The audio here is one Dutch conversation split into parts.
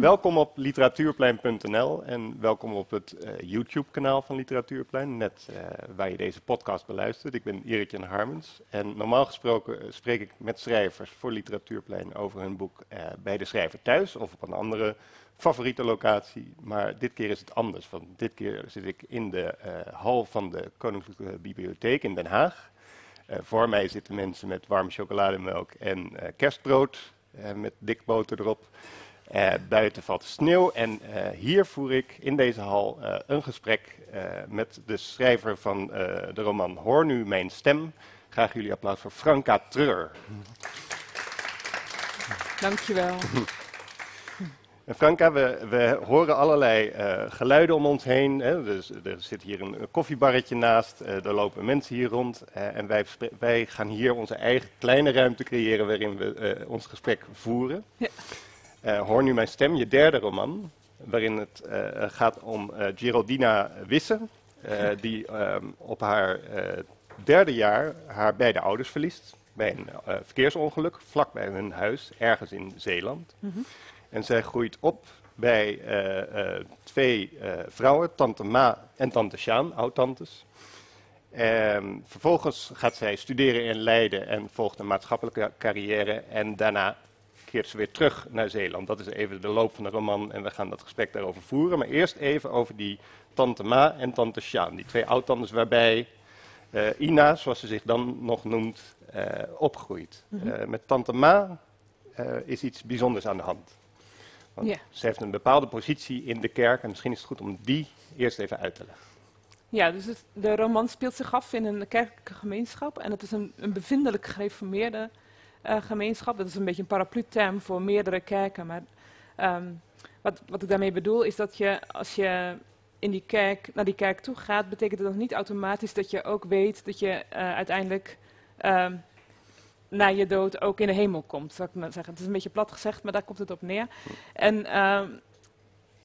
welkom op literatuurplein.nl en welkom op het uh, YouTube-kanaal van Literatuurplein, net uh, waar je deze podcast beluistert. Ik ben Erik Jan Harmens en normaal gesproken uh, spreek ik met schrijvers voor Literatuurplein over hun boek bij de schrijver thuis of op een andere favoriete locatie. Maar dit keer is het anders, want dit keer zit ik in de hal van de Koninklijke Bibliotheek in Den Haag. voor mij zitten mensen met warme chocolademelk en kerstbrood met dik boter erop. Uh, buiten valt sneeuw en uh, hier voer ik in deze hal uh, een gesprek met de schrijver van de roman Hoor nu mijn stem. Graag jullie applaus voor Franka Treur. Dankjewel. En Franka, we, we horen allerlei geluiden om ons heen. Hè. Dus, er zit hier een, een koffiebarretje naast, er lopen mensen hier rond. en wij, wij, gaan hier onze eigen kleine ruimte creëren waarin we ons gesprek voeren. Ja. Uh, Hoor nu mijn stem, je derde roman, waarin het uh, gaat om Geraldina Wisse, die ehm, op haar derde jaar haar beide ouders verliest bij een verkeersongeluk vlak bij hun huis, ergens in Zeeland. Mm -hmm. En zij groeit op bij twee vrouwen, tante Ma en tante Sjaan, oud-tantes. Um, vervolgens gaat zij studeren in Leiden en volgt een maatschappelijke carrière. En daarna keert ze weer terug naar Zeeland. Dat is even de loop van de roman en we gaan dat gesprek daarover voeren. Maar eerst even over die tante Ma en tante Sjaan, die twee oud-tantes waarbij uh, Ina, zoals ze zich dan nog noemt, uh, opgroeit. Mm -hmm. uh, met tante Ma is iets bijzonders aan de hand. Want yeah. ze heeft een bepaalde positie in de kerk en misschien is het goed om die eerst even uit te leggen. Ja, dus het, de roman speelt zich af in een kerkelijke gemeenschap en het is een, een bevindelijk gereformeerde gemeenschap. Dat is een beetje een paraplu-term voor meerdere kerken. Maar um, wat, wat ik daarmee bedoel is dat je, als je in die kerk, naar die kerk toe gaat, betekent dat nog niet automatisch dat je ook weet dat je uh, uiteindelijk um, na je dood ook in de hemel komt, zou ik maar zeggen. Het is een beetje plat gezegd, maar daar komt het op neer. En um,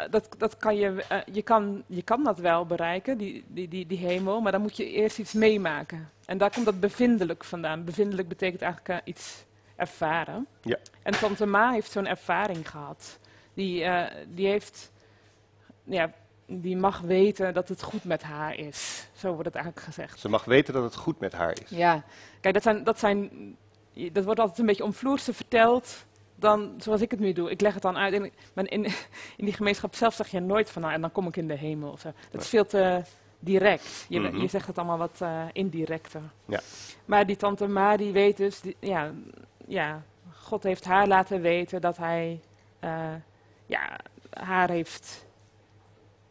dat, dat kan je, uh, je, kan, je kan dat wel bereiken, die, die, die, die hemel, maar dan moet je eerst iets meemaken. En daar komt dat bevindelijk vandaan. Bevindelijk betekent eigenlijk iets ervaren. Ja. En tante Ma heeft zo'n ervaring gehad. Die, uh, die heeft, ja, die mag weten dat het goed met haar is. Zo wordt het eigenlijk gezegd. Ze mag weten dat het goed met haar is. Ja, kijk, dat, zijn, dat, zijn, dat wordt altijd een beetje omvloerse verteld dan zoals ik het nu doe. Ik leg het dan uit. In, in, in die gemeenschap zelf zeg je nooit van, nou, en dan kom ik in de hemel. Of zo. Dat is veel te direct. Je, mm -hmm. je zegt het allemaal wat uh, indirecter. Ja. Maar die tante Ma, die weet dus, die, ja, ja, God heeft haar laten weten dat hij uh, ja, haar heeft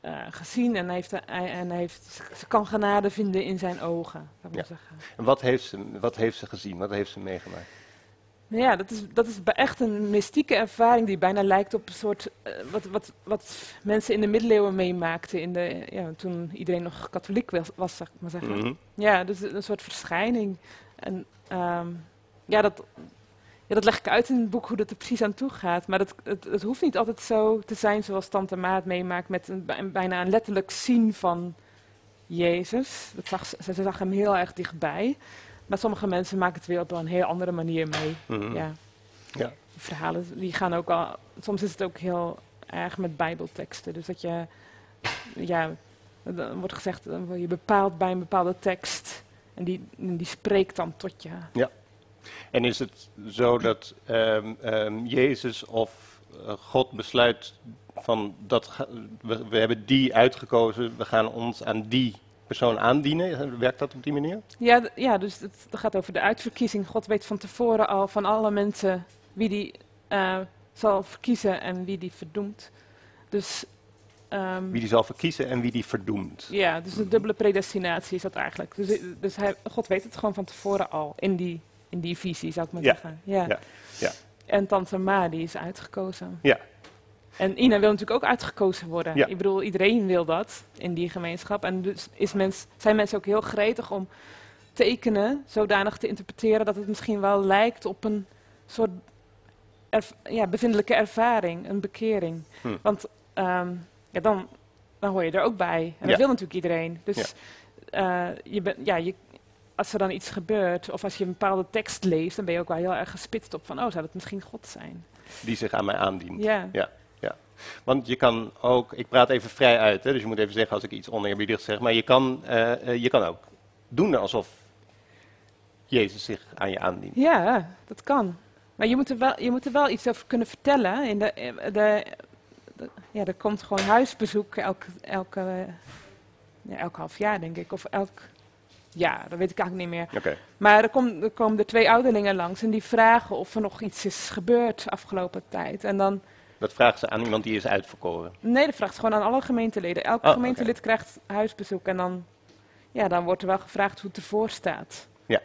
uh, gezien en, heeft, uh, en heeft, ze kan genade vinden in zijn ogen. Ja. zeggen. En wat heeft, ze, wat heeft ze gezien? Wat heeft ze meegemaakt? Nou ja, dat is, dat is echt een mystieke ervaring die bijna lijkt op een soort uh, wat, wat, wat mensen in de middeleeuwen meemaakten in de, ja, toen iedereen nog katholiek was, was zeg maar zeggen. Mm -hmm. Ja, dus een soort verschijning. En um, ja, dat, ja, dat leg ik uit in het boek hoe dat er precies aan toe gaat. Maar dat, het, het hoeft niet altijd zo te zijn zoals Tante Maat meemaakt met een, bijna een letterlijk zien van Jezus. Dat zag, ze, ze zag hem heel erg dichtbij. Maar sommige mensen maken het weer op een heel andere manier mee. Mm -hmm. ja. ja. Die verhalen die gaan ook al. Soms is het ook heel erg met Bijbelteksten. Dus dat je. Ja, dan wordt gezegd, dan word je bepaald bij een bepaalde tekst. En die, die spreekt dan tot je. Ja. En is het zo dat um, um, Jezus of uh, God besluit van dat we, we hebben die uitgekozen, we gaan ons aan die persoon aandienen? Werkt dat op die manier? Ja, ja dus het, het gaat over de uitverkiezing. God weet van tevoren al van alle mensen wie die uh, zal verkiezen en wie die verdoemt. Dus, um, wie die zal verkiezen en wie die verdoemt. Ja, dus een dubbele predestinatie is dat eigenlijk. Dus, dus hij, God weet het gewoon van tevoren al in die in die visie, zou ik maar ja. zeggen. Ja. Ja. ja. En Tante Ma, die is uitgekozen. Ja. En Ina wil natuurlijk ook uitgekozen worden. Ja. Ik bedoel, iedereen wil dat in die gemeenschap. En dus is mens, zijn mensen ook heel gretig om tekenen zodanig te interpreteren dat het misschien wel lijkt op een soort erv ja, bevindelijke ervaring, een bekering. Hm. Want um, ja, dan, dan hoor je er ook bij. En dat wil natuurlijk iedereen. Dus uh, je, ben, ja, je, als er dan iets gebeurt, of als je een bepaalde tekst leest, dan ben je ook wel heel erg gespitst op van, oh, zou dat misschien God zijn? Die zich aan mij aandient. Ja. ja. ja. Want je kan ook, ik praat even vrij uit, hè, dus je moet even zeggen als ik iets oneerbiedigs zeg, maar je kan, eh, eh, je kan ook doen alsof Jezus zich aan je aandient. Ja, dat kan. Maar je moet er wel, je moet er wel iets over kunnen vertellen. In de, de, de ja, er komt gewoon huisbezoek elke, elke, ja, elk half jaar, denk ik. Of elk ja, dat weet ik eigenlijk niet meer. Maar er, kom, er komen de twee ouderlingen langs en die vragen of er nog iets is gebeurd afgelopen tijd. En dan, Dat vragen ze aan iemand die is uitverkoren. nee, dat vraagt ze gewoon aan alle gemeenteleden. Elk Oh, gemeentelid krijgt huisbezoek en dan, ja, dan wordt er wel gevraagd hoe het ervoor staat. Ja.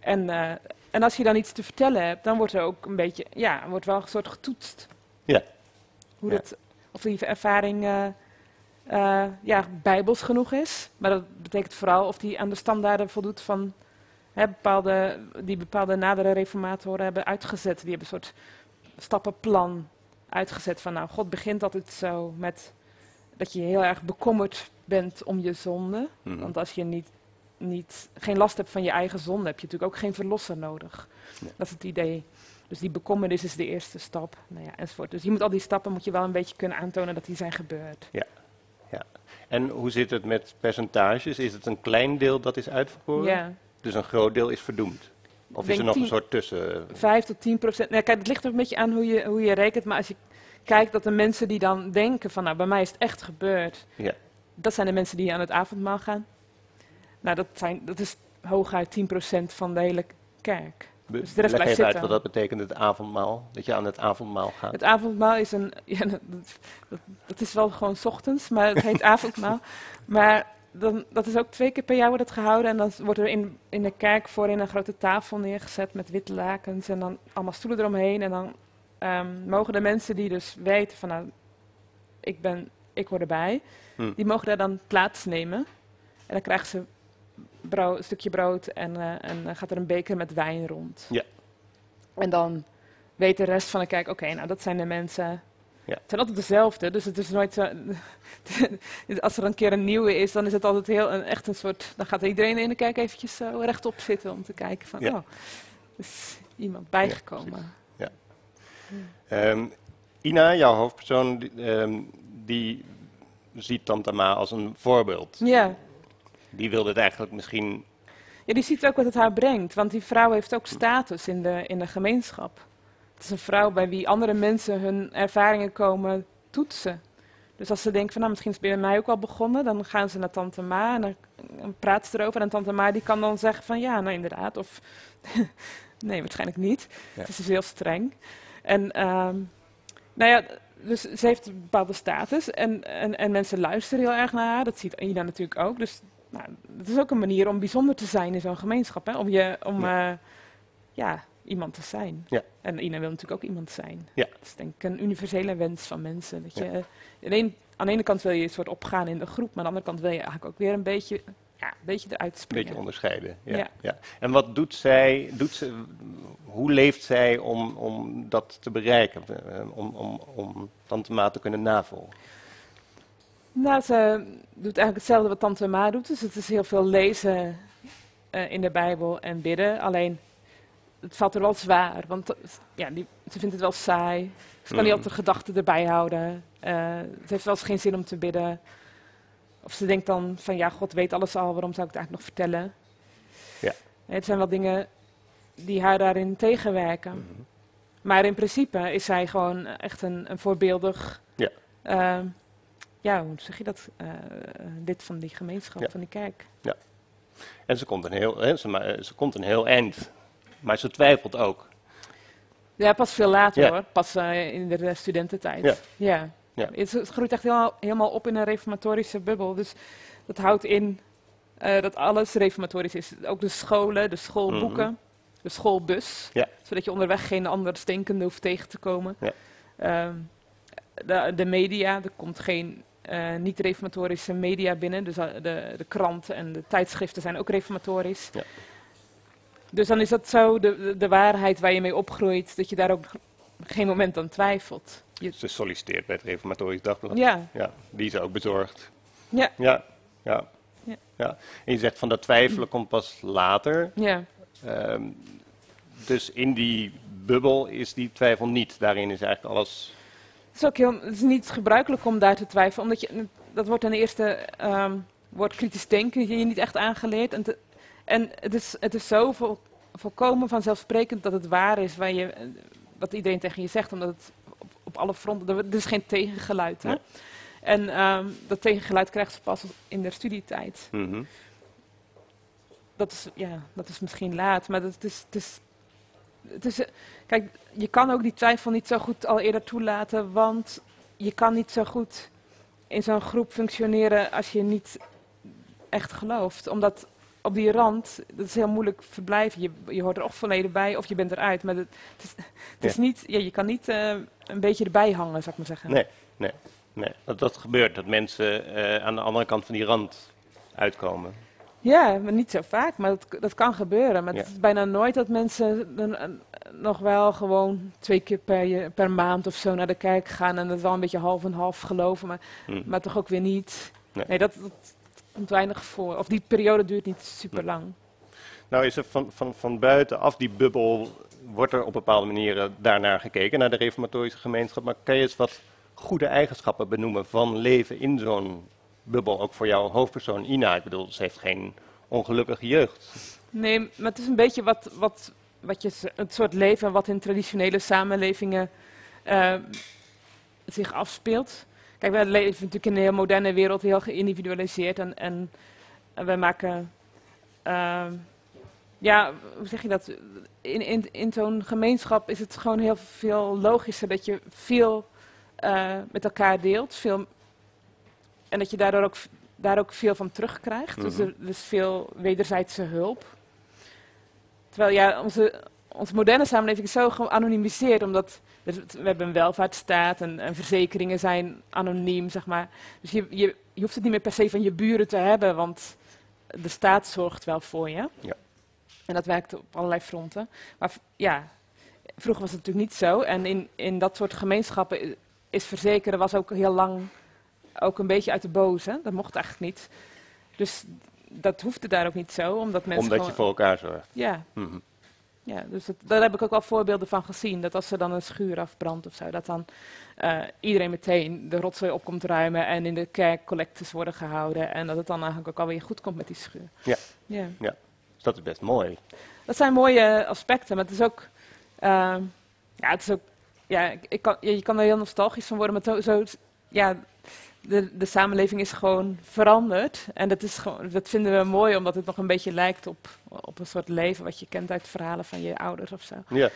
En, eh, en als je dan iets te vertellen hebt, dan wordt er ook een beetje, ja, wordt wel een soort getoetst. Ja. Hoe Ja. dat, of die ervaring eh, eh, ja, bijbels genoeg is. Maar dat betekent vooral of die aan de standaarden voldoet van hè, bepaalde, die bepaalde nadere reformatoren hebben uitgezet. Die hebben een soort stappenplan uitgezet van nou, God begint altijd zo met dat je heel erg bekommerd bent om je zonde. Mhm. Want als je niet, niet, geen last hebt van je eigen zonde, heb je natuurlijk ook geen verlosser nodig. Nee. Dat is het idee. Dus die bekommernis is de eerste stap. Nou ja, enzovoort. Dus je moet al die stappen moet je wel een beetje kunnen aantonen dat die zijn gebeurd. En hoe zit het met percentages? Is het een klein deel dat is uitverkoren? Ja, Dus een groot deel is verdoemd? Of denk is er nog een soort tussen? 5 tot 10 procent. Nou, kijk, het ligt er een beetje aan hoe je, hoe je rekent. Maar als je kijkt dat de mensen die dan denken van nou, bij mij is het echt gebeurd. Ja. Dat zijn de mensen die aan het avondmaal gaan. Nou, dat, zijn, dat is hooguit 10 procent van de hele kerk. Dus de rest Leg blijft even uit wat dat betekent, het avondmaal. Dat je aan het avondmaal gaat. Het avondmaal is een. Ja, dat, dat, dat is wel gewoon 's ochtends, maar het heet avondmaal. Maar dan, dat is ook twee keer per jaar wordt het gehouden. En dan wordt er in, in de kerk voorin een grote tafel neergezet met witte lakens. En dan allemaal stoelen eromheen. En dan ehm, mogen de mensen die dus weten van nou, ik, ben, ik hoor erbij. Hm. Die mogen daar dan plaatsnemen. En dan krijgen ze brood, een stukje brood en, eh, en dan gaat er een beker met wijn rond. Ja. En dan weet de rest van de kerk, oké, nou dat zijn de mensen. Ja. Het zijn altijd dezelfde, dus het is nooit zo. als er een keer een nieuwe is, dan is het altijd heel een, echt een soort. Dan gaat iedereen in de kerk eventjes zo rechtop zitten om te kijken van, Ja. oh, er is iemand bijgekomen. Ehm, Ina, jouw hoofdpersoon, die, ehm, die ziet Tante Ma als een voorbeeld. Ja. Die wilde het eigenlijk misschien... Ja, die ziet ook wat het haar brengt. Want die vrouw heeft ook status in de, in de gemeenschap. Het is een vrouw bij wie andere mensen hun ervaringen komen toetsen. Dus als ze denken van nou, misschien is het bij mij ook al begonnen, dan gaan ze naar tante Ma en dan, praten ze erover. En tante Ma die kan dan zeggen van ja, nou inderdaad. Of nee, waarschijnlijk niet. Ja. Het is dus heel streng. En ehm, nou ja, dus ze heeft een bepaalde status en, en, en mensen luisteren heel erg naar haar. Dat ziet Ina natuurlijk ook. Dus nou, het is ook een manier om bijzonder te zijn in zo'n gemeenschap. Hè? Om, je, om ja. ja, iemand te zijn. Ja. En Ina wil natuurlijk ook iemand zijn. Ja. Dat is denk ik een universele wens van mensen. Dat je, Ja. aan, de een- ene kant wil je een soort opgaan in de groep, maar aan de andere kant wil je eigenlijk ook weer een beetje, ja, een beetje eruit Een springen. beetje onderscheiden. Ja, Ja. ja. En wat doet zij, doet ze, hoe leeft zij om, om dat te bereiken? Eh, Om, om, om Tante Ma te kunnen navolgen? Nou, ze doet eigenlijk hetzelfde wat Tante Ma doet. Dus het is heel veel lezen eh, in de Bijbel en bidden. Alleen, het valt er wel zwaar. Want ja, die, ze vindt het wel saai. Ze kan niet Mhm. altijd de gedachten erbij houden. Eh, het heeft wel eens geen zin om te bidden. Of ze denkt dan van, ja, God weet alles al. Waarom zou ik het eigenlijk nog vertellen? Ja. Nee, het zijn wel dingen die haar daarin tegenwerken. Mhm. Maar in principe is zij gewoon echt een, een voorbeeldig. Ja. ehm, ja, hoe zeg je dat? eh, lid van die gemeenschap, Ja. van die kerk. En ze komt, een heel, hè, ze, ze komt een heel eind. Maar ze twijfelt ook. Ja, pas veel later Ja. hoor. Pas eh, in de studententijd. Ja. ja. Ja. Het, het groeit echt helemaal, helemaal op in een reformatorische bubbel. Dus dat houdt in dat alles reformatorisch is. Ook de scholen, de schoolboeken, de schoolbus. Mhm. Ja. Zodat je onderweg geen ander stinkende hoeft tegen te komen. Ja. Ehm, de, de media, er komt geen eh, niet-reformatorische media binnen. Dus eh, de, de kranten en de tijdschriften zijn ook reformatorisch. Ja. Dus dan is dat zo de, de, waarheid waar je mee opgroeit, dat je daar ook geen moment aan twijfelt. Je, Ze solliciteert bij het Reformatorisch Dagblad. ja, Ja, die is ook bezorgd. ja, Ja, ja. Ja. ja. En je zegt van dat twijfelen komt pas later. ja. Ehm, dus in die bubbel is die twijfel niet. Daarin is eigenlijk alles. Is ook heel, het is niet gebruikelijk om daar te twijfelen, omdat je, dat wordt ten eerste, ehm, wordt kritisch denken je niet echt aangeleerd. En, te- en het, is, het is zo vol, volkomen vanzelfsprekend dat het waar is waar je, wat iedereen tegen je zegt, omdat het op, op alle fronten, er, is geen tegengeluid. Hè? En ehm, dat tegengeluid krijgt ze pas in de studietijd. Mhm. Dat is, ja, dat is misschien laat, maar dat, het is, het is, het is, kijk, je kan ook die twijfel niet zo goed al eerder toelaten, want je kan niet zo goed in zo'n groep functioneren als je niet echt gelooft. Omdat op die rand, dat is heel moeilijk verblijven. Je, je hoort er of volledig bij of je bent eruit. Maar het, het is, het is Ja. niet, ja, je kan niet eh, een beetje erbij hangen, zou ik maar zeggen. Nee, nee, nee. Dat, dat gebeurt, dat mensen eh, aan de andere kant van die rand uitkomen. Ja, maar niet zo vaak, maar dat, dat kan gebeuren. Maar Ja. het is bijna nooit dat mensen eh, nog wel gewoon twee keer per, per maand of zo naar de kerk gaan en het wel een beetje half en half geloven, maar, Hm. maar toch ook weer niet. Nee. Nee, dat, dat komt weinig voor. Of die periode duurt niet super lang. Nou is er van, van, van buitenaf die bubbel, wordt er op bepaalde manieren daarnaar gekeken, naar de reformatorische gemeenschap. Maar kan je eens wat goede eigenschappen benoemen van leven in zo'n bubbel, ook voor jouw hoofdpersoon Ina? Ik bedoel, ze heeft geen ongelukkige jeugd. Nee, maar het is een beetje wat, wat, wat je, het soort leven wat in traditionele samenlevingen eh, zich afspeelt. Kijk, wij leven natuurlijk in een heel moderne wereld, heel geïndividualiseerd. En, en, wij maken, ehm, ja, hoe zeg je dat? In, in, in zo'n gemeenschap is het gewoon heel veel logischer dat je veel eh, met elkaar deelt. Veel, en dat je daardoor ook, daar ook veel van terugkrijgt. Dus Mhm. er er is veel wederzijdse hulp. Terwijl ja, onze, onze moderne samenleving is zo geanonimiseerd, omdat we hebben een welvaartsstaat en, en verzekeringen zijn anoniem, zeg maar. Dus je, je, je hoeft het niet meer per se van je buren te hebben, want de staat zorgt wel voor je. Ja. En dat werkt op allerlei fronten. Maar ja, vroeger was het natuurlijk niet zo. En in, in dat soort gemeenschappen i- is verzekeren was ook heel lang ook een beetje uit de boze. Dat mocht eigenlijk niet. Dus dat hoefde daar ook niet zo, omdat mensen Omdat je voor elkaar zorgt. Ja, Mhm. ja, dus het- daar heb ik ook al voorbeelden van gezien. Dat als er dan een schuur afbrandt of zo, dat dan eh, iedereen meteen de rotzooi op komt ruimen en in de kerk collectes worden gehouden. En dat het dan eigenlijk ook alweer goed komt met die schuur. Ja. ja. Dus dat is best mooi. Dat zijn mooie aspecten, maar het is ook. ehm, ja, het is ook. Ja, ik, kan, ja, je kan er heel nostalgisch van worden, maar zo. zo ja, de, de samenleving is gewoon veranderd. En dat, is gewoon, dat vinden we mooi, omdat het nog een beetje lijkt op, op een soort leven wat je kent uit verhalen van je ouders of zo. Ja,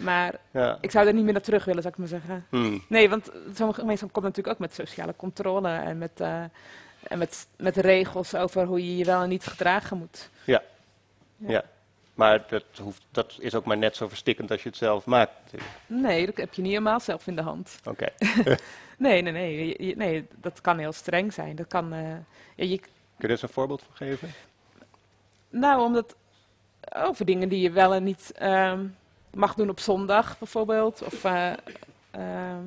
Maar ja. ik zou er niet meer naar terug willen, zou ik maar zeggen. Hm. Nee, want zo'n gemeenschap komt natuurlijk ook met sociale controle en met, eh, en met, met regels over hoe je je wel en niet gedragen moet. Ja. Ja. Maar dat, hoeft, dat is ook maar net zo verstikkend als je het zelf maakt. Nee, dat heb je niet helemaal zelf in de hand. Oké. Nee, nee, nee, nee dat kan heel streng zijn. Dat kan, eh, ja, je, Kun je er eens een voorbeeld van geven? nou, omdat over dingen die je wel en niet ehm, mag doen op zondag bijvoorbeeld. Of eh, ehm,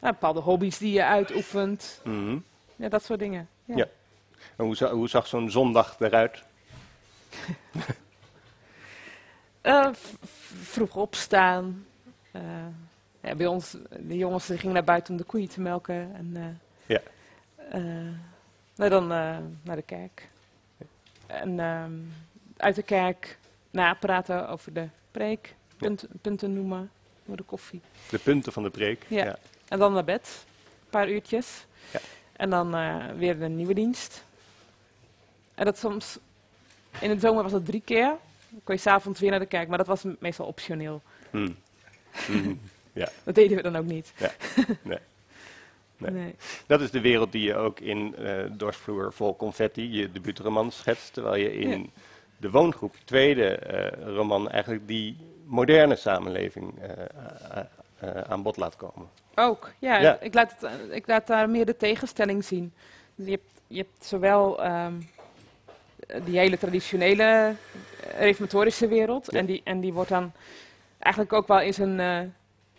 nou, bepaalde hobby's die je uitoefent. Mhm. Ja, dat soort dingen. Ja. Ja. En hoe, hoe zag zo'n zondag eruit? Eh, vroeg opstaan. Eh, ja, bij ons, de jongens die gingen naar buiten om de koeien te melken. En, eh, Ja. nou, dan naar de kerk. En ehm, uit de kerk napraten over de preek. Punt, Punten noemen voor de koffie. De punten van de preek. Ja. En dan naar bed. Een paar uurtjes. Ja. En dan weer een nieuwe dienst. En dat soms... In de zomer was dat drie keer. Kon je s'avonds weer naar de kerk, maar dat was meestal optioneel. Hm. Mhm. Dat deden we dan ook niet. Nee. Nee. Nee. Dat is de wereld die je ook in eh Dorsvloer vol confetti, je debuutroman schetst. Terwijl je in Ja. de woongroep, tweede eh, roman, eigenlijk die moderne samenleving eh, aan bod laat komen. Ook, ja. Ja. Ik, laat het, ik laat daar meer de tegenstelling zien. Je hebt, je hebt zowel ehm, die hele traditionele eh, reformatorische wereld. Ja. En, die, en die wordt dan eigenlijk ook wel in zijn, eh,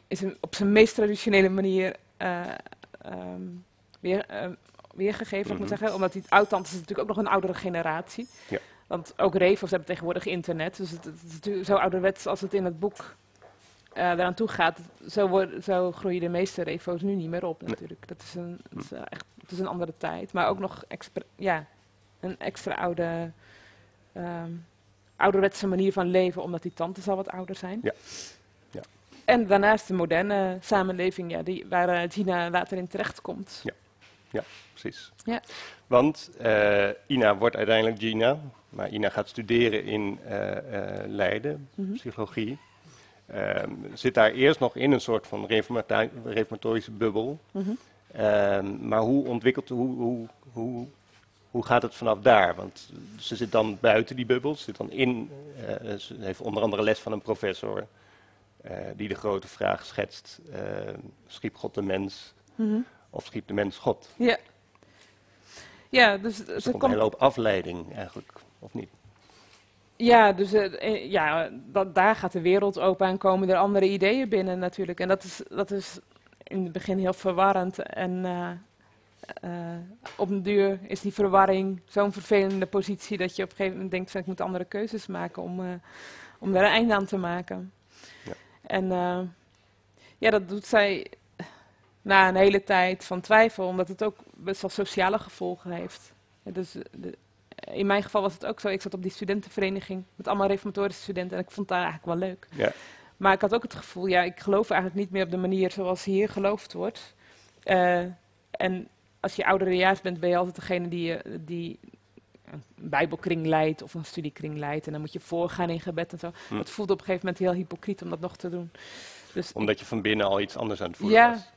in zijn, op zijn meest traditionele manier ehm, weer, eh, weergegeven, ik Mhm. moet zeggen. Omdat die oud-tantes is natuurlijk ook nog een oudere generatie. Ja. Want ook refos hebben tegenwoordig internet. Dus het, het is natuurlijk zo ouderwets als het in het boek eraan toe gaat, zo, zo groeien de meeste refo's nu niet meer op Nee. natuurlijk. Dat is een, dat is, eh, echt, het is een andere tijd. Maar ook nog ja, een extra oude, ehm, ouderwetse manier van leven, omdat die tantes al wat ouder zijn. Ja. Ja. En daarnaast de moderne samenleving, ja, die, waar eh, Gina later in terechtkomt. Precies. Ja. Want eh, Ina wordt uiteindelijk Gina, maar Ina gaat studeren in eh, Leiden, Mhm. psychologie. Ehm, zit daar eerst nog in een soort van reformatorische bubbel. Mhm. Ehm, maar hoe ontwikkelt, hoe, hoe, hoe, hoe gaat het vanaf daar? Want ze zit dan buiten die bubbel, ze zit dan in, eh, ze heeft onder andere les van een professor eh, die de grote vraag schetst, eh, schiep God de mens Mhm. of schiep de mens God? Ja. Ja, dus Er komt een hele hoop afleiding eigenlijk, of niet? Ja, dus ja, dat, daar gaat de wereld open en komen er andere ideeën binnen natuurlijk. En dat is, dat is in het begin heel verwarrend. En eh, op een duur is die verwarring zo'n vervelende positie dat je op een gegeven moment denkt van ik moet andere keuzes maken om, eh, om daar een einde aan te maken. Ja. En eh, ja, dat doet zij na een hele tijd van twijfel, omdat het ook best wel sociale gevolgen heeft. Ja, dus de, in mijn geval was het ook zo. Ik zat op die studentenvereniging met allemaal reformatorische studenten en ik vond daar eigenlijk wel leuk. Ja. Maar ik had ook het gevoel, ja, ik geloof eigenlijk niet meer op de manier zoals hier geloofd wordt. En als je ouderejaars bent, ben je altijd degene die, die een bijbelkring leidt of een studiekring leidt. En dan moet je voorgaan in gebed en zo. Hm. Het voelde op een gegeven moment heel hypocriet om dat nog te doen. Dus, Omdat je van binnen al iets anders aan het voelen Ja. was.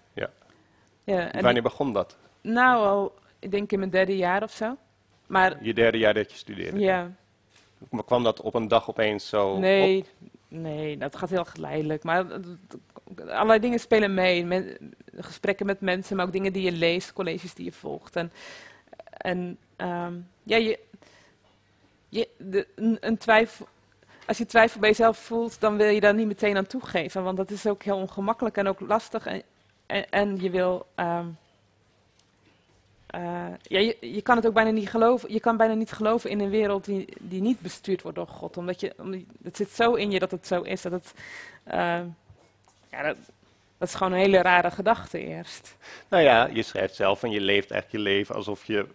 ja, en Wanneer begon dat? nou, al, ik denk in mijn derde jaar of zo. Maar Je derde jaar dat je studeerde? ja, Maar kwam dat op een dag opeens zo op? Nee, dat gaat heel geleidelijk. Maar allerlei dingen spelen mee. Gesprekken met mensen, maar ook dingen die je leest, colleges die je volgt. En, ehm, ja, je, je, een, twijfel, als je twijfel bij jezelf voelt, dan wil je daar niet meteen aan toegeven. Want dat is ook heel ongemakkelijk en ook lastig. En, en, en je wil. ehm, eh, ja, je, je kan het ook bijna niet geloven. Je kan bijna niet geloven in een wereld die, die niet bestuurd wordt door God. Omdat je, omdat het zit zo in je dat het zo is. Dat het, eh, ja, dat, dat is gewoon een hele rare gedachte eerst. Nou ja, je schrijft zelf en je leeft eigenlijk je leven alsof, je,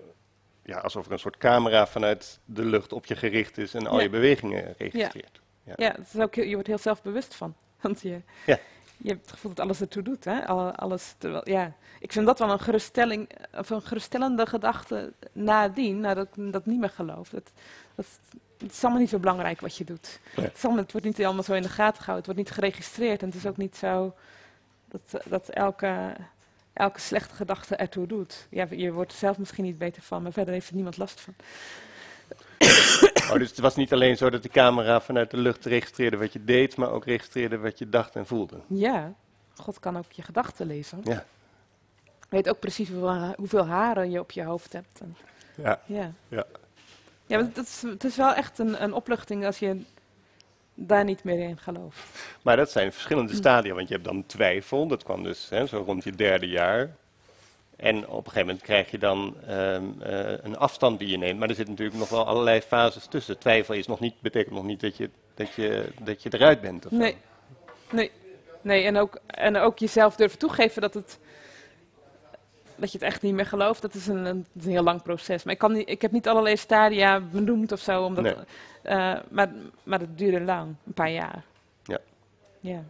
ja, alsof er een soort camera vanuit de lucht op je gericht is en al Ja. je bewegingen registreert. Ja. Ja, het is ook, je wordt heel zelfbewust van. Want je, Ja. Je hebt het gevoel dat alles ertoe doet. Hè? Alle- Alles, terwijl- ja. Ik vind dat wel een, geruststelling, of een geruststellende gedachte nadien, nadat ik dat niet meer geloof. Dat, dat, het is allemaal niet zo belangrijk wat je doet. Nee. Het, is allemaal, het wordt niet allemaal zo in de gaten gehouden. Het wordt niet geregistreerd. En het is ook niet zo dat, dat elke, elke slechte gedachte ertoe doet. Ja, je wordt er zelf misschien niet beter van, maar verder heeft er niemand last van. Oh, dus het was niet alleen zo dat de camera vanuit de lucht registreerde wat je deed, maar ook registreerde wat je dacht en voelde. Ja, God kan ook je gedachten lezen. Ja. Weet ook precies hoeveel, ha- hoeveel haren je op je hoofd hebt. En, Ja. ja. Ja. Ja, maar dat is, het is wel echt een, een opluchting als je daar niet meer in gelooft. Maar dat zijn verschillende stadia, want je hebt dan twijfel, dat kwam dus hè, zo rond je derde jaar. En op een gegeven moment krijg je dan ehm, eh, een afstand die je neemt, maar er zitten natuurlijk nog wel allerlei fases tussen. Twijfel is nog niet, betekent nog niet dat je, dat je, dat je eruit bent. Of zo. Nee, nee, nee en, ook, en ook jezelf durven toegeven dat, het, dat je het echt niet meer gelooft, dat is een, een, dat is een heel lang proces. Maar ik, kan niet, ik heb niet allerlei stadia benoemd of zo, omdat, Nee. eh, maar, maar het duurde lang, een paar jaar. Ja. Ja.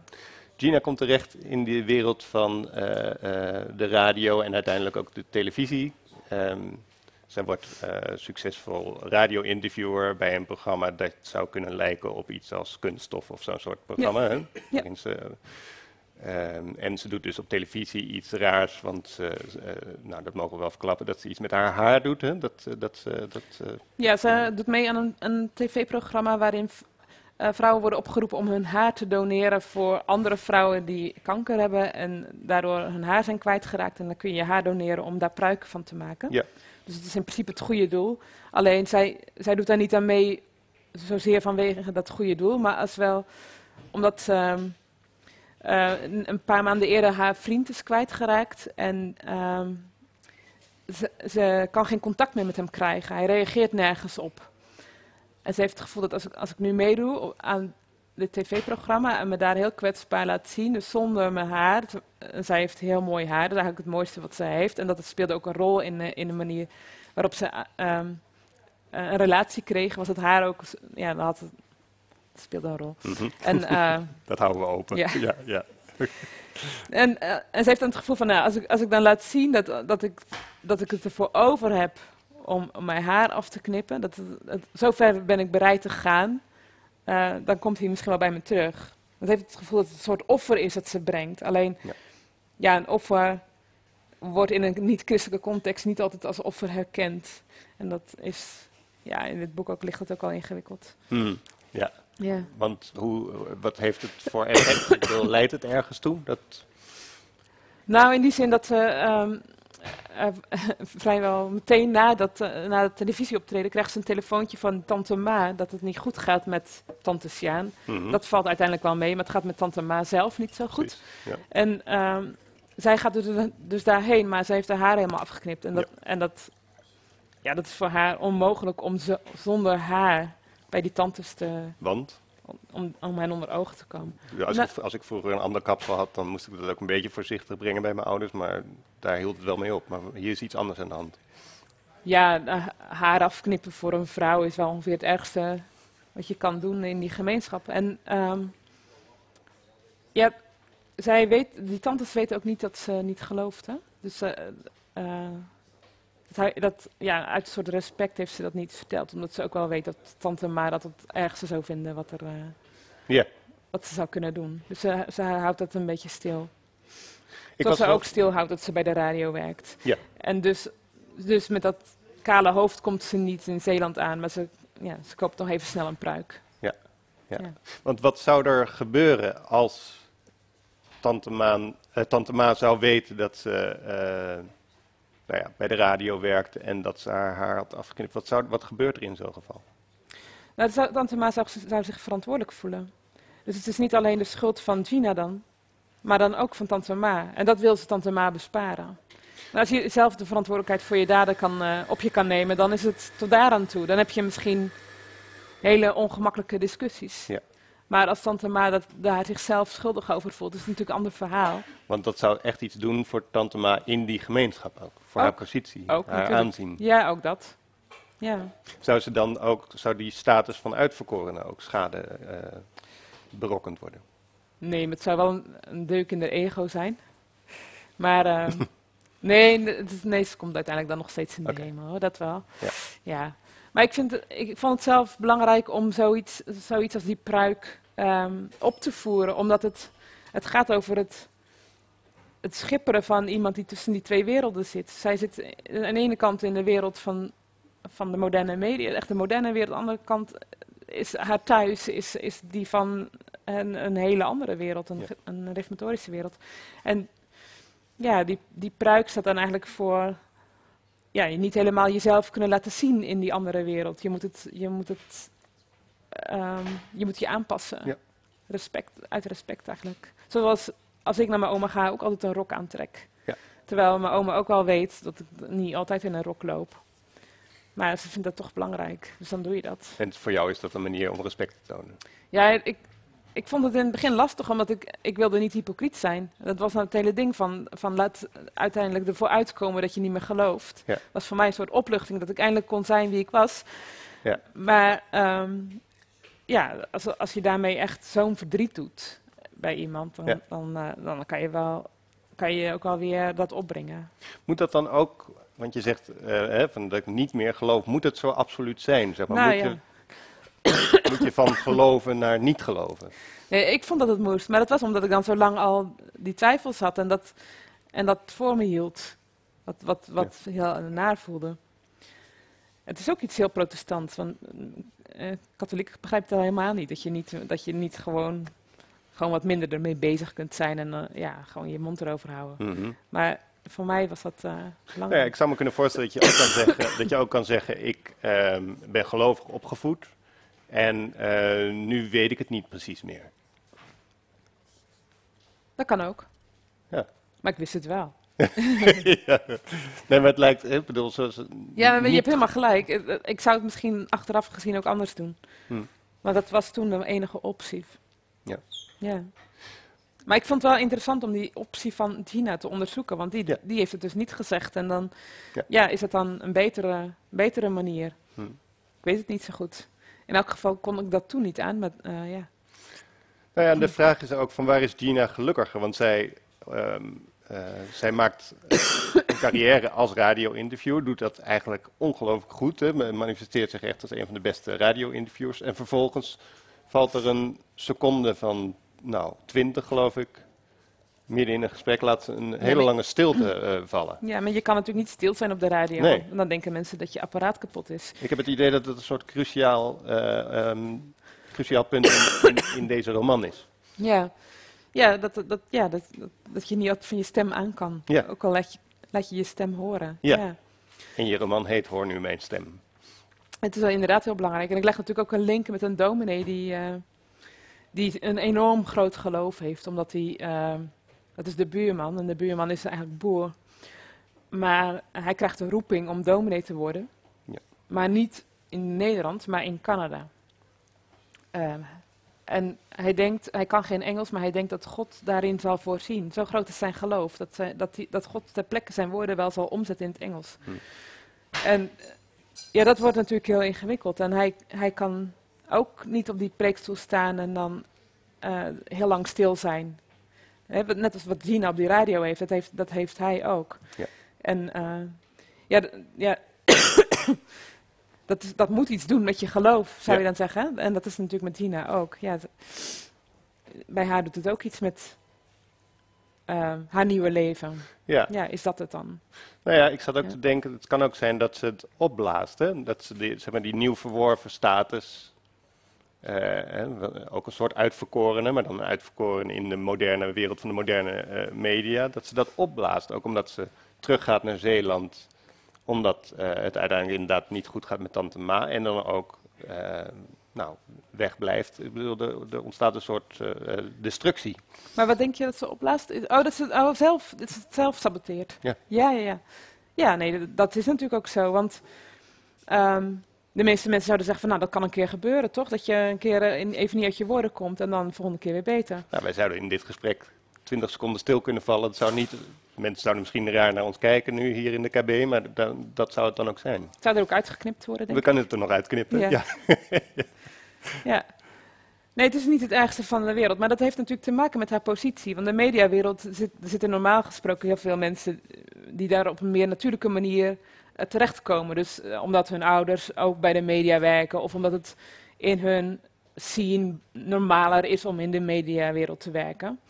Gina komt terecht in de wereld van eh, eh, de radio en uiteindelijk ook de televisie. Ehm, zij wordt eh, succesvol radio-interviewer bij een programma dat zou kunnen lijken op iets als kunststof of zo'n soort programma. Hè? Ze, ehm, en ze doet dus op televisie iets raars, want ze- nou, dat mogen we wel verklappen, dat ze iets met haar haar doet. Hè? Dat, dat, dat, Ja, ze doet mee aan een, een tv-programma waarin eh, vrouwen worden opgeroepen om hun haar te doneren voor andere vrouwen die kanker hebben en daardoor hun haar zijn kwijtgeraakt. En dan kun je je haar doneren om daar pruiken van te maken. Ja. Dus het is in principe het goede doel. Alleen zij, zij doet daar niet aan mee zozeer vanwege dat goede doel, maar als wel omdat ehm, eh, een, paar maanden eerder haar vriend is kwijtgeraakt en ehm, ze, ze kan geen contact meer met hem krijgen. Hij reageert nergens op. En ze heeft het gevoel dat als ik, als ik nu meedoe aan dit tv-programma en me daar heel kwetsbaar laat zien. Dus zonder mijn haar. Het- en zij heeft heel mooi haar. Dat is eigenlijk het mooiste wat zij heeft. En dat speelde ook een rol in, de- in de manier waarop ze eh, ehm, een relatie kreeg. Was het haar ook. Ja, dat had het, het speelde een rol. Mhm. En, eh, Dat houden we open. Ja. ja, ja. en, eh, en ze heeft dan het gevoel van, nou, als, ik, als ik dan laat zien dat, dat, ik, dat ik het ervoor over heb om, om mijn haar af te knippen, dat, het- het- zover ben ik bereid te gaan, eh, dan komt hij misschien wel bij me terug. Want heeft het gevoel dat het een soort offer is dat ze brengt. Alleen, Ja. ja, een offer wordt in een niet-christelijke context niet altijd als offer herkend. En dat is, ja, in dit boek ook ligt dat ook al ingewikkeld. Hmm, ja. Ja. Want hoe, wat heeft het voor effect? Leidt het ergens toe? Dat, Nou, in die zin dat ze ehm, eh, vrijwel meteen na dat, eh, na het televisieoptreden krijgt ze een telefoontje van tante Ma dat het niet goed gaat met tante Sjaan. Mhm, Dat valt uiteindelijk wel mee, maar het gaat met tante Ma zelf niet zo goed. Ja. En ehm, zij gaat dus, dus daarheen, maar ze heeft haar haar helemaal afgeknipt. En dat, en dat, ja, dat is voor haar onmogelijk om zo- zonder haar bij die tantes te, Want om, om hen onder ogen te komen. ja, als, Nou- ik, als ik vroeger een ander kapsel had, dan moest ik dat ook een beetje voorzichtig brengen bij mijn ouders. Maar daar hield het wel mee op. Maar hier is iets anders aan de hand. Ja, haar afknippen voor een vrouw is wel ongeveer het ergste wat je kan doen in die gemeenschap. En ehm, ja, zij weet, die tantes weten ook niet dat ze niet gelooft. Hè? Dus eh, dat, hij- dat, ja, uit een soort respect heeft ze dat niet verteld. Omdat ze ook wel weet dat tante Ma dat het ergste zou vinden wat, er, eh, Ja. wat ze zou kunnen doen. Dus ze, ze houdt dat een beetje stil. Ik Zoals ze ook stilhoudt dat ze bij de radio werkt. Ja. En dus, dus met dat kale hoofd komt ze niet in Zeeland aan, maar ze, ja, ze koopt nog even snel een pruik. Want wat zou er gebeuren als Tante, Maan, eh, Tante Ma zou weten dat ze eh, nou ja, bij de radio werkte en dat ze haar haar had afgeknipt? Wat, zou, wat gebeurt er in zo'n geval? Nou, zou, Tante Ma zou, zou zich verantwoordelijk voelen. Dus het is niet alleen de schuld van Gina dan, maar dan ook van Tante Ma. En dat wil ze Tante Ma besparen. Maar als je zelf de verantwoordelijkheid voor je daden kan, eh, op je kan nemen, dan is het tot daaraan toe. Dan heb je misschien hele ongemakkelijke discussies. Ja. Maar als Tante Ma dat, daar zichzelf schuldig over voelt, is het natuurlijk een ander verhaal. Want dat zou echt iets doen voor Tante Ma in die gemeenschap ook. Voor Ook. haar positie, Ook, haar natuurlijk. aanzien. Ja, ook dat. Ja. Zou ze dan ook, zou die status van uitverkorene ook schade eh, berokkend worden? Nee, maar het zou wel een, een deuk in de ego zijn. Maar eh, nee, het nee, ze komt uiteindelijk dan nog steeds in de Oké. hemel, hoor, dat wel. Ja. Ja. Maar ik, vind ik vond het zelf belangrijk om zoiets, zoiets als die pruik ehm, op te voeren. Omdat het, het gaat over het, het schipperen van iemand die tussen die twee werelden zit. Zij zit aan de ene kant in de wereld van, van de moderne media, echt de moderne wereld. Aan de andere kant is haar thuis is, is die van een, een hele andere wereld, een, Ja. een reformatorische wereld. En ja, die, die pruik staat dan eigenlijk voor ja, je niet helemaal jezelf kunnen laten zien in die andere wereld. Je moet het, je moet het, ehm, je moet je aanpassen. Ja. Respect, uit respect eigenlijk. Zoals als ik naar mijn oma ga, ook altijd een rok aantrek. Ja. Terwijl mijn oma ook wel weet dat ik niet altijd in een rok loop. Maar ze vindt dat toch belangrijk, dus dan doe je dat. En voor jou is dat een manier om respect te tonen. Ja, ik, ik vond het in het begin lastig, omdat ik, ik wilde niet hypocriet zijn. Dat was nou het hele ding van, van laat uiteindelijk ervoor uitkomen dat je niet meer gelooft. Ja. was voor mij een soort opluchting, dat ik eindelijk kon zijn wie ik was. Ja. Maar ehm, ja, als, als je daarmee echt zo'n verdriet doet bij iemand, dan, Ja. dan, eh, dan kan je wel kan je ook alweer dat opbrengen. Moet dat dan ook, want je zegt eh, hè, van dat ik niet meer geloof, moet het zo absoluut zijn? Zeg maar? Nou, moet, ja. je, moet je van geloven naar niet geloven? Nee, ik vond dat het moest, maar dat was omdat ik dan zo lang al die twijfels had en dat, en dat voor me hield. Wat, wat, wat heel naar voelde. Het is ook iets heel protestants, want eh, katholiek begrijpt dat helemaal niet. Dat je niet, dat je niet gewoon, gewoon wat minder ermee bezig kunt zijn en eh, ja, gewoon je mond erover houden. Mhm. Maar voor mij was dat eh Nou ja, belangrijk. ik zou me kunnen voorstellen dat je ook kan zeggen, dat je ook kan zeggen ik ehm, ben gelovig opgevoed en eh, nu weet ik het niet precies meer. Dat kan ook. Ja. Maar ik wist het wel. ja. Nee, maar het lijkt, ik bedoel, zoals, Ja, maar je hebt helemaal gelijk. Eh, eh, Ik zou het misschien achteraf gezien ook anders doen. Hm. Want dat was toen de enige optie. Ja. ja. Maar ik vond het wel interessant om die optie van Gina te onderzoeken, want die, Ja. die heeft het dus niet gezegd. En dan Ja. ja. is het dan een betere, betere manier. Hm. Ik weet het niet zo goed. In elk geval kon ik dat toen niet aan, maar eh, ja. Nou ja, de vraag is ook van waar is Gina gelukkiger? Want zij, ehm, eh, zij maakt een carrière als radio-interviewer, doet dat eigenlijk ongelooflijk goed. Hè, ma- manifesteert zich echt als een van de beste radio-interviewers. En vervolgens valt er een seconde van, nou, twintig geloof ik, midden in een gesprek, laat een hele lange stilte eh, vallen. ja, maar je kan natuurlijk niet stil zijn op de radio. Nee. want Dan denken mensen dat je apparaat kapot is. Ik heb het idee dat het een soort cruciaal, eh, ehm, cruciaal punt in, in, in deze roman is. Ja, ja, dat, dat, ja dat, dat, dat je niet van je stem aan kan. Ja. Ook al laat je, laat je je stem horen. Ja. En je roman heet Hoor nu mijn stem. Het is wel inderdaad heel belangrijk. En ik leg natuurlijk ook een link met een dominee die, eh, die een enorm groot geloof heeft. Omdat hij, eh, dat is de buurman, en de buurman is eigenlijk boer. Maar hij krijgt een roeping om dominee te worden. Ja. Maar niet in Nederland, maar in Canada. Eh, en hij denkt, hij kan geen Engels, maar hij denkt dat God daarin zal voorzien. Zo groot is zijn geloof, dat, dat, die, dat God ter plekke zijn woorden wel zal omzetten in het Engels. Hm. En ja, dat wordt natuurlijk heel ingewikkeld. En hij, hij kan ook niet op die preekstoel staan en dan eh, heel lang stil zijn. Net als wat Gina op die radio heeft, dat heeft, dat heeft hij ook. Ja. En eh, ja, ja dat, dat moet iets doen met je geloof, zou Ja. je dan zeggen. En dat is natuurlijk met Gina ook. Ja, bij haar doet het ook iets met eh, haar nieuwe leven. Ja. Ja, is dat het dan? Nou ja, ik zat ook Ja. te denken, het kan ook zijn dat ze het opblaast. Hè? Dat ze die, zeg maar, die nieuw verworven status, ook een soort uitverkorene, maar dan een uitverkorene in de moderne wereld van de moderne eh, media, dat ze dat opblaast. Ook omdat ze teruggaat naar Zeeland, omdat eh, het uiteindelijk inderdaad niet goed gaat met Tante Ma. En dan ook eh, nou, wegblijft. Ik bedoel, er, er ontstaat een soort eh, eh, destructie. Maar wat denk je dat ze opblaast? Oh, dat ze het oh, zelf, dat ze het zelf saboteert. Ja. Ja, ja, ja. Ja, nee, dat, dat is natuurlijk ook zo. Want ehm, de meeste mensen zouden zeggen van, nou, dat kan een keer gebeuren, toch? Dat je een keer eh, in, even niet uit je woorden komt en dan de volgende keer weer beter. Nou, wij zouden in dit gesprek 20 seconden stil kunnen vallen. Dat zou niet, mensen zouden misschien raar naar ons kijken nu hier in de KB, maar da- dat zou het dan ook zijn. Het zou er ook uitgeknipt worden, denk We kunnen het er nog uitknippen. Ja. Ja. Ja. Nee, het is niet het ergste van de wereld. Maar dat heeft natuurlijk te maken met haar positie. Want de mediawereld zit, er zitten normaal gesproken heel veel mensen eh, die daar op een meer natuurlijke manier terechtkomen. Dus eh, omdat hun ouders ook bij de media werken of omdat het in hun scene normaler is om in de mediawereld te werken.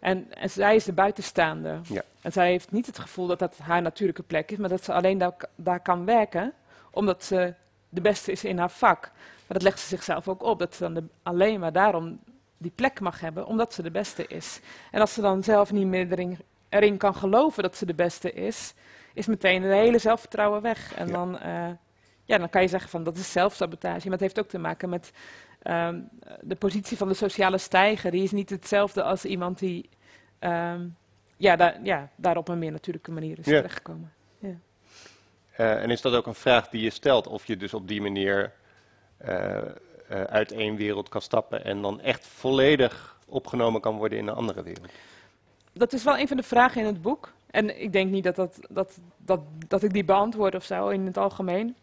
En, en zij is de buitenstaande. Ja. En zij heeft niet het gevoel dat dat haar natuurlijke plek is, maar dat ze alleen daar, daar kan werken omdat ze de beste is in haar vak. Maar dat legt ze zichzelf ook op, dat ze dan de- alleen maar daarom die plek mag hebben, omdat ze de beste is. En als ze dan zelf niet meer erin, erin kan geloven dat ze de beste is, is meteen het hele zelfvertrouwen weg. En Ja. dan, eh, ja, dan kan je zeggen van dat is zelfsabotage. Maar het heeft ook te maken met ehm, de positie van de sociale stijger. Die is niet hetzelfde als iemand die ehm, ja, daar, ja, daar op een meer natuurlijke manier is Ja. terechtgekomen. Eh, en is dat ook een vraag die je stelt, of je dus op die manier eh, uit één wereld kan stappen en dan echt volledig opgenomen kan worden in een andere wereld? Dat is wel een van de vragen in het boek. En ik denk niet dat, dat, dat, dat, dat ik die beantwoord of zo in het algemeen.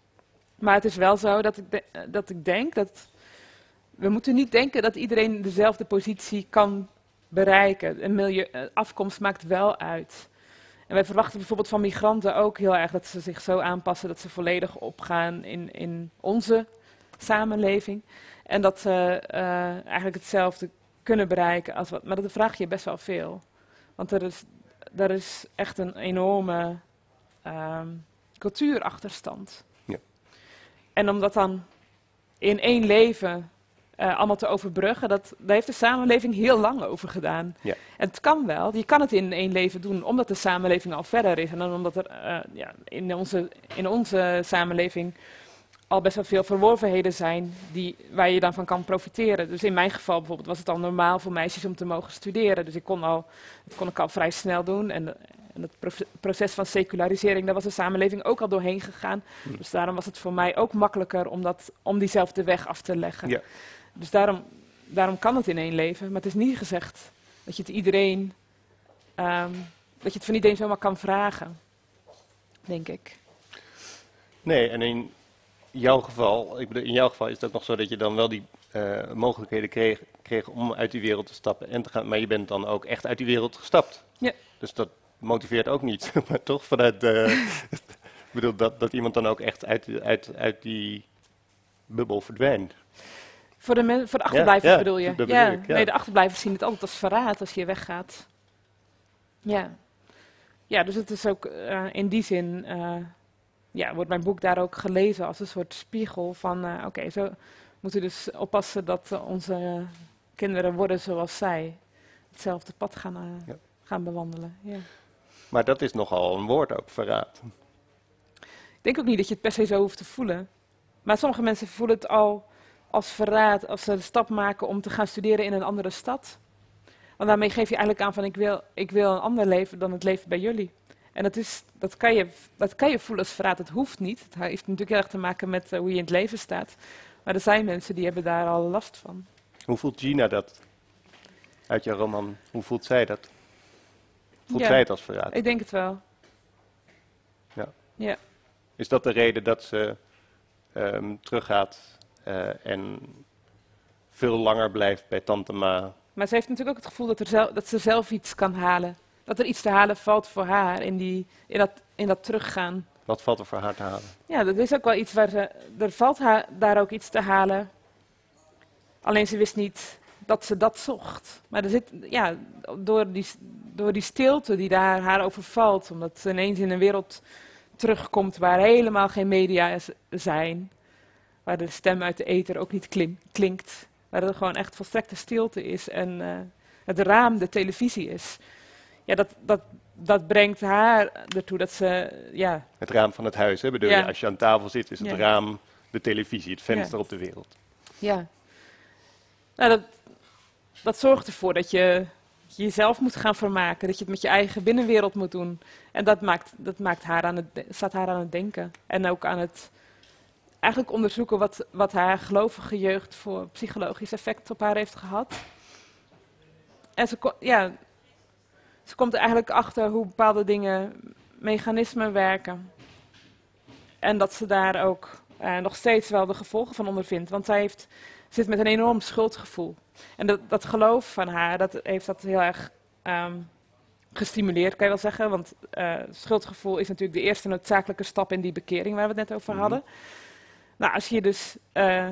Maar het is wel zo dat ik, dat ik denk dat. We moeten niet denken dat iedereen dezelfde positie kan bereiken. Een milieu, eh, afkomst maakt wel uit. En wij verwachten bijvoorbeeld van migranten ook heel erg dat ze zich zo aanpassen dat ze volledig opgaan in, in onze samenleving. En dat ze eh, eigenlijk hetzelfde kunnen bereiken als wat. Maar dat vraag je best wel veel. Want er is, er is echt een enorme ehm, cultuurachterstand. Ja. En om dat dan in één leven eh, allemaal te overbruggen, dat, daar heeft de samenleving heel lang over gedaan. Ja. En het kan wel, je kan het in één leven doen, omdat de samenleving al verder is. En dan omdat er eh, ja, in, onze, in onze samenleving al best wel veel verworvenheden zijn die, waar je dan van kan profiteren. Dus in mijn geval bijvoorbeeld was het al normaal voor meisjes om te mogen studeren. Dus ik kon al, dat kon ik al vrij snel doen. En, en het proce- proces van secularisering, daar was de samenleving ook al doorheen gegaan. Hm. Dus daarom was het voor mij ook makkelijker om, dat, om diezelfde weg af te leggen. Ja. Dus daarom daarom kan het in één leven. Maar het is niet gezegd dat je het iedereen, ehm, dat je het van iedereen zomaar kan vragen. Denk ik. Nee, en in jouw geval, ik bedoel, in jouw geval is ook nog zo dat je dan wel die uh, mogelijkheden kreeg, kreeg om uit die wereld te stappen en te gaan. Maar je bent dan ook echt uit die wereld gestapt. Ja. Dus dat motiveert ook niet, maar toch vanuit de, ik bedoel, dat, dat iemand dan ook echt uit, uit, uit die bubbel verdwijnt. Voor de, men, voor de achterblijvers ja, bedoel je? dat bedoel ja. ik, ja. Nee, de achterblijvers zien het altijd als verraad als je weggaat. Ja. Ja, dus het is ook uh, in die zin, uh, ja, wordt mijn boek daar ook gelezen als een soort spiegel van, uh, oké, zo moeten we dus oppassen dat onze kinderen worden zoals zij. Hetzelfde pad gaan, ja. gaan bewandelen. Ja. Maar dat is nogal een woord ook, verraad. Ik denk ook niet dat je het per se zo hoeft te voelen. Maar sommige mensen voelen het al als verraad als ze de stap maken om te gaan studeren in een andere stad. Want daarmee geef je eigenlijk aan van ik wil, ik wil een ander leven dan het leven bij jullie. En dat, is, dat, kan je, dat kan je voelen als verraad, het hoeft niet. Het heeft natuurlijk heel erg te maken met uh, hoe je in het leven staat. Maar er zijn mensen die hebben daar al last van. Hoe voelt Gina dat uit jouw roman? Hoe voelt zij dat? Voelt Ja. zij het als verraad? Ik denk het wel. Ja. Ja. Is dat de reden dat ze ehm, teruggaat eh, en veel langer blijft bij Tante Ma? Maar ze heeft natuurlijk ook het gevoel dat, er zel- dat ze zelf iets kan halen. Dat er iets te halen valt voor haar in, die, in, dat, in dat teruggaan. Wat valt er voor haar te halen? Ja, dat is ook wel iets waar ze. Er valt haar daar ook iets te halen. Alleen ze wist niet dat ze dat zocht. Maar er zit, ja, door die, door die stilte die daar haar overvalt, omdat ze ineens in een wereld terugkomt waar helemaal geen media zijn, waar de stem uit de ether ook niet klim- klinkt, waar er gewoon echt volstrekte stilte is en eh, het raam de televisie is. Ja, dat, dat, dat brengt haar ertoe dat ze, ja, Het raam van het huis, hè? bedoel Ja. je? Als je aan tafel zit, is het Ja. raam de televisie, het venster op de wereld. Ja. Nou, dat, dat zorgt ervoor dat je jezelf moet gaan vermaken. Dat je het met je eigen binnenwereld moet doen. En dat, maakt, dat maakt haar aan het, staat haar aan het denken. En ook aan het eigenlijk onderzoeken wat, wat haar gelovige jeugd voor psychologisch effect op haar heeft gehad. En ze, ja, ze komt er eigenlijk achter hoe bepaalde dingen, mechanismen werken. En dat ze daar ook eh, nog steeds wel de gevolgen van ondervindt. Want zij heeft, zit met een enorm schuldgevoel. En dat, dat geloof van haar, dat heeft dat heel erg ehm, gestimuleerd, kan je wel zeggen. Want eh, schuldgevoel is natuurlijk de eerste noodzakelijke stap in die bekering waar we het net over Mhm. hadden. Nou, als je dus eh,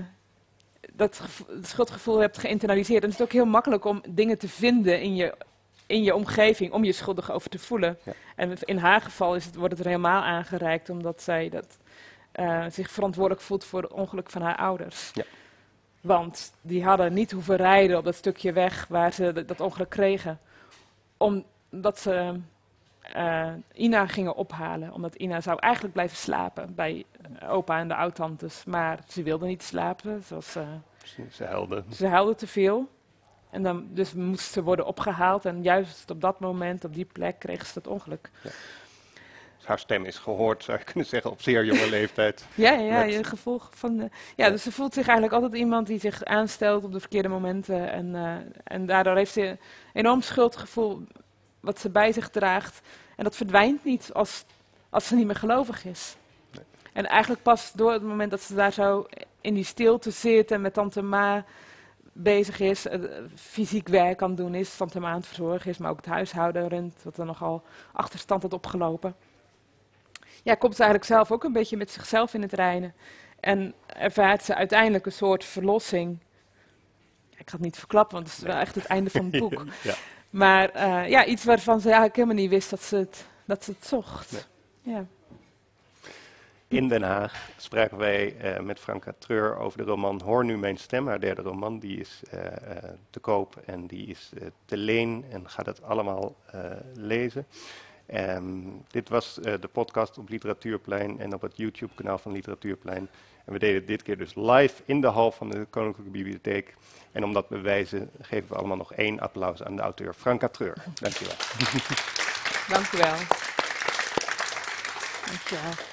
dat het schuldgevoel hebt geïnternaliseerd, dan is het ook heel makkelijk om dingen te vinden in je, in je omgeving om je schuldig over te voelen. Ja. En in haar geval is het, wordt het er helemaal aangereikt omdat zij dat, eh, zich verantwoordelijk voelt voor het ongeluk van haar ouders. Ja. Want die hadden niet hoeven rijden op dat stukje weg waar ze dat ongeluk kregen. Omdat ze eh, Ina gingen ophalen. Omdat Ina zou eigenlijk blijven slapen bij eh, opa en de oudtantes. Maar ze wilde niet slapen. Ze, ze huilde. ze huilde te veel. En dan, dus moest ze worden opgehaald. En juist op dat moment, op die plek, kreeg ze dat ongeluk. Dus haar stem is gehoord, zou je kunnen zeggen, op zeer jonge leeftijd. Ja, ja, Met- je gevolg van. de- ja, dus ze voelt zich eigenlijk altijd iemand die zich aanstelt op de verkeerde momenten. En, eh, en daardoor heeft ze een enorm schuldgevoel wat ze bij zich draagt. En dat verdwijnt niet als, als ze niet meer gelovig is. Nee. En eigenlijk pas door het moment dat ze daar zo in die stilte zit en met tante Ma bezig is, eh, fysiek werk aan het doen is, tante Ma aan het verzorgen is, maar ook het huishouden runt, wat er nogal achterstand had opgelopen ja, komt ze eigenlijk zelf ook een beetje met zichzelf in het reinen. En ervaart ze uiteindelijk een soort verlossing. Ik ga het niet verklappen, want het is wel echt het einde van het boek. ja. Maar eh, ja, iets waarvan ze eigenlijk helemaal niet wist dat ze het, dat ze het zocht. Ja. In Den Haag spraken wij eh, met Franka Treur over de roman Hoor nu mijn stem, haar derde roman. Die is eh, eh, te koop en die is te leen en gaat het allemaal eh, lezen. Ehm, dit was eh, de podcast op Literatuurplein en op het YouTube-kanaal van Literatuurplein. En we deden dit keer dus live in de hal van de Koninklijke Bibliotheek. En om dat te bewijzen geven we allemaal nog één applaus aan de auteur Franka Treur. Dankjewel. Dank u